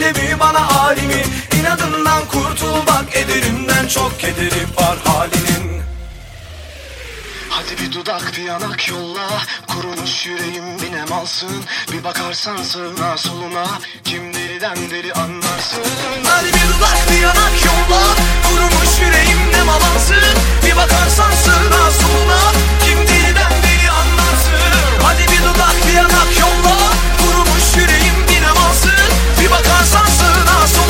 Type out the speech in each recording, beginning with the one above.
alemi bana alimi. İnadından kurtul bak ederimden çok kederi var halinin. Hadi bir dudak bir yanak yolla. Kurumuş yüreğim binem alsın Bir bakarsan sığına soluna. Kim deliden deli anlarsın. Hadi bir dudak bir yanak yolla. Kurumuş yüreğim nem alansın Bir bakarsan sığına soluna. Kim deliden deli anlarsın? Hadi bir dudak bir yanak yolla. bakarsan.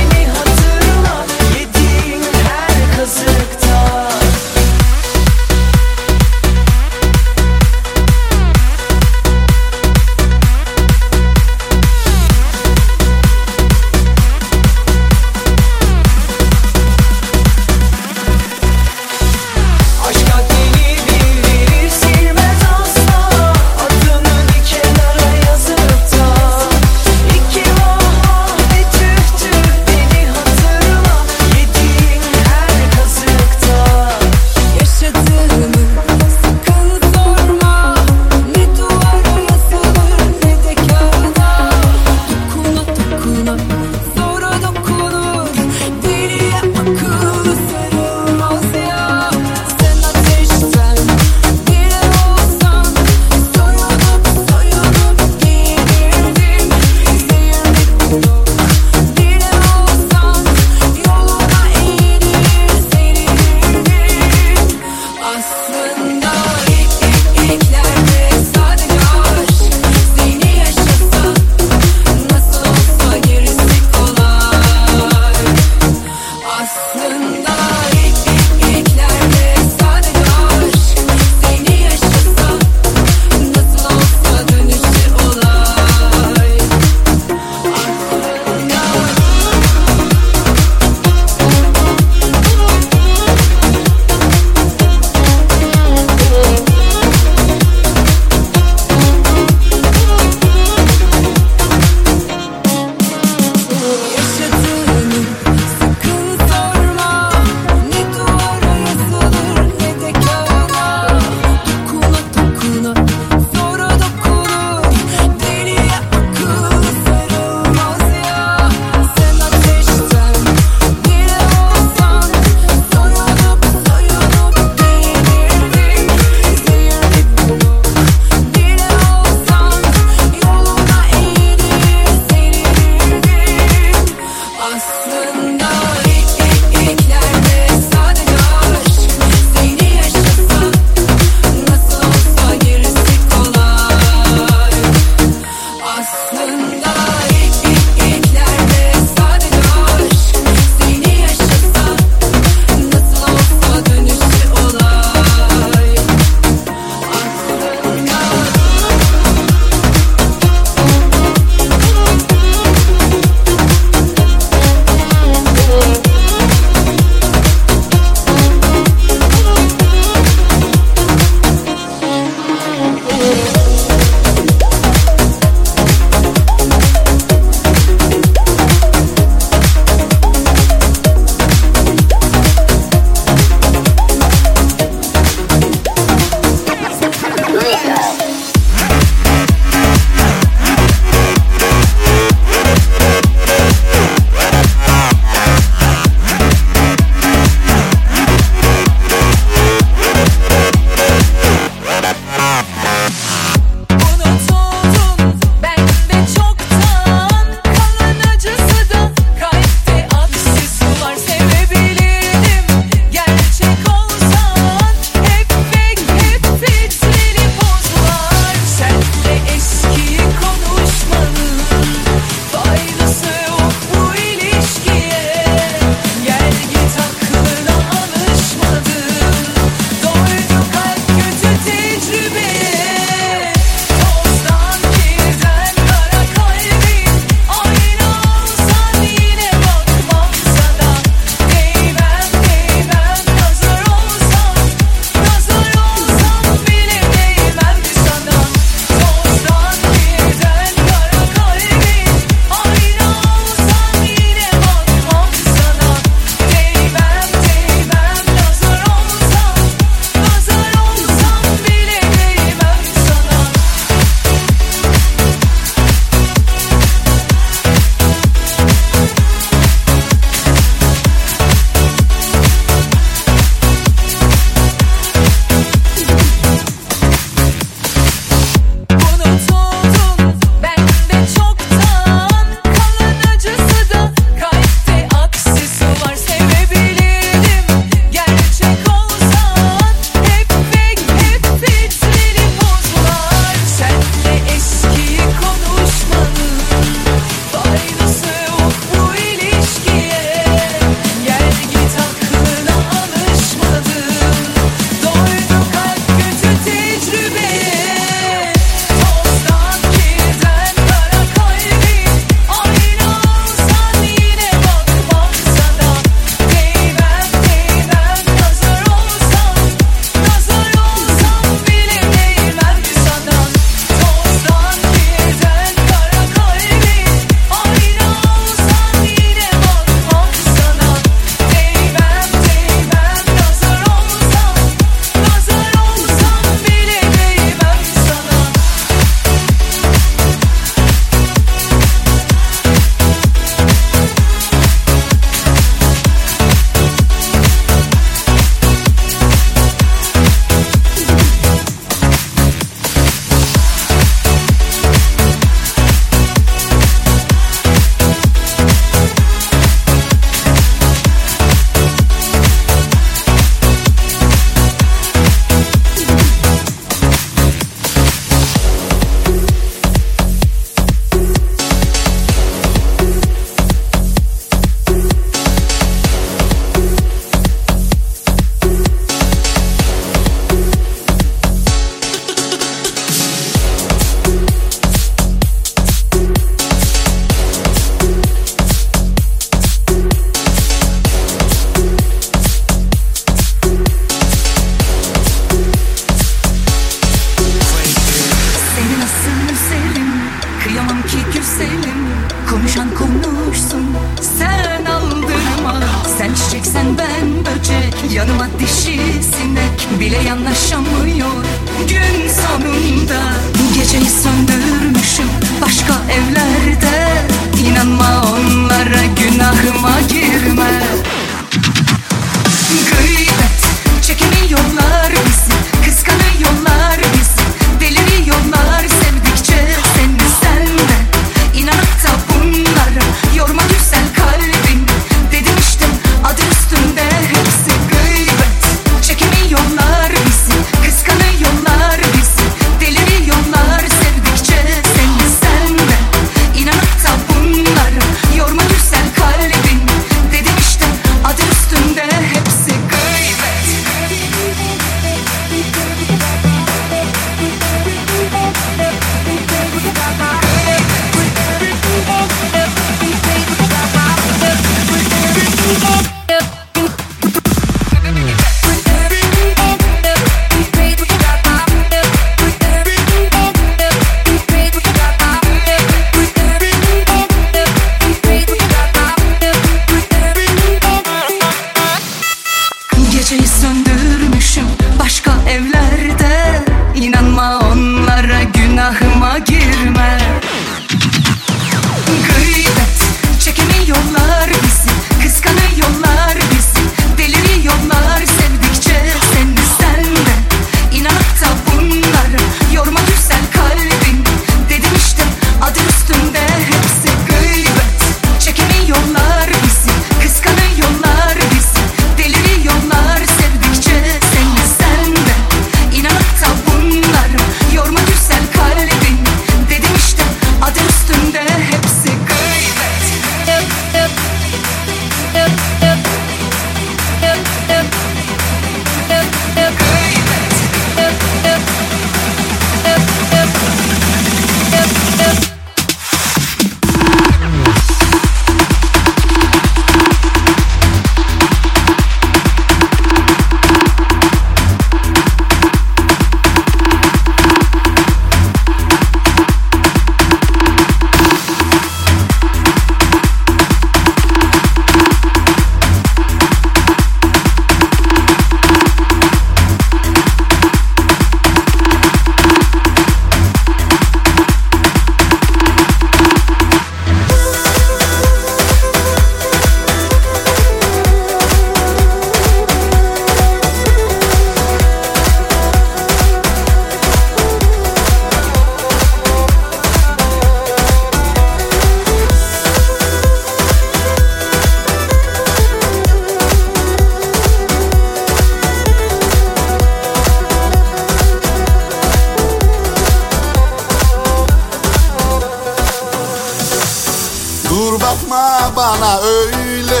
bana öyle.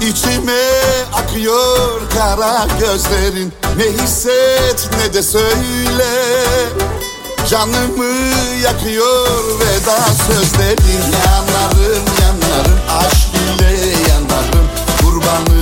İçime akıyor kara gözlerin. Ne hisset ne de söyle. Canımı yakıyor veda sözlerin Yanarım yanarım aşk ile yanarım. Kurbanı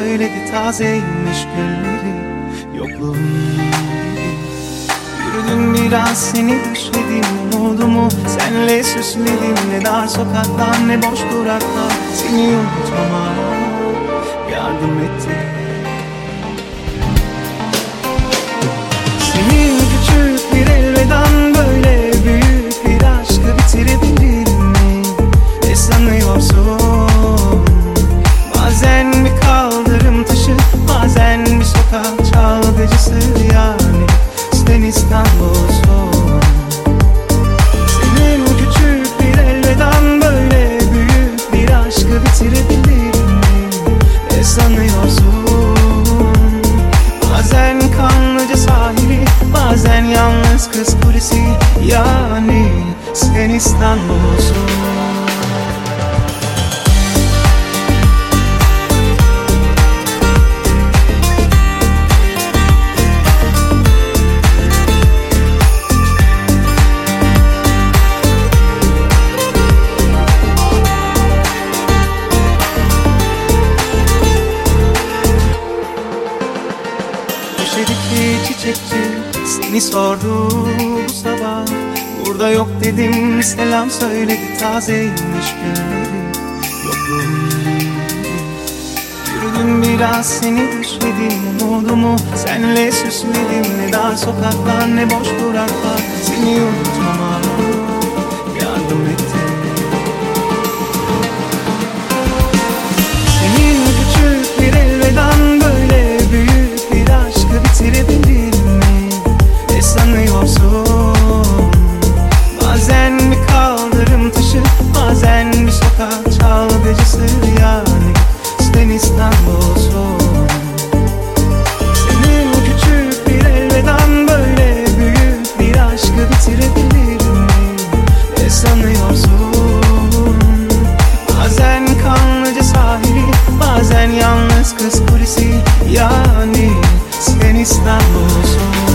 söyledi tazeymiş gülleri Yokluğun biri Yürüdüm biraz seni düşledim umudumu Senle süsledim. Ne dar sokaklar ne boş duraklar Seni unutmama yardım etti sokak çalgıcısı yani Sen İstanbul'sun Senin küçük bir elveden böyle büyük bir aşkı bitirebilir mi? Ne sanıyorsun? Bazen kanlıca sahili Bazen yalnız kız kulesi Yani sen İstanbul'sun Burada yok dedim. Selam söyledi tazeymiş Yokluğun Yürüdüm biraz seni düşledim umudumu Senle süsledim. Ne dar sokaklar ne boş duraklar. Seni unutmama yani Sen İstanbul'sun Senin küçük bir elveden böyle büyük bir aşkı bitirebilir mi? Ne sanıyorsun? Bazen kanlıca sahili Bazen yalnız kız polisi Yani sen İstanbul'sun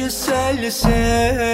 gözümün yaşı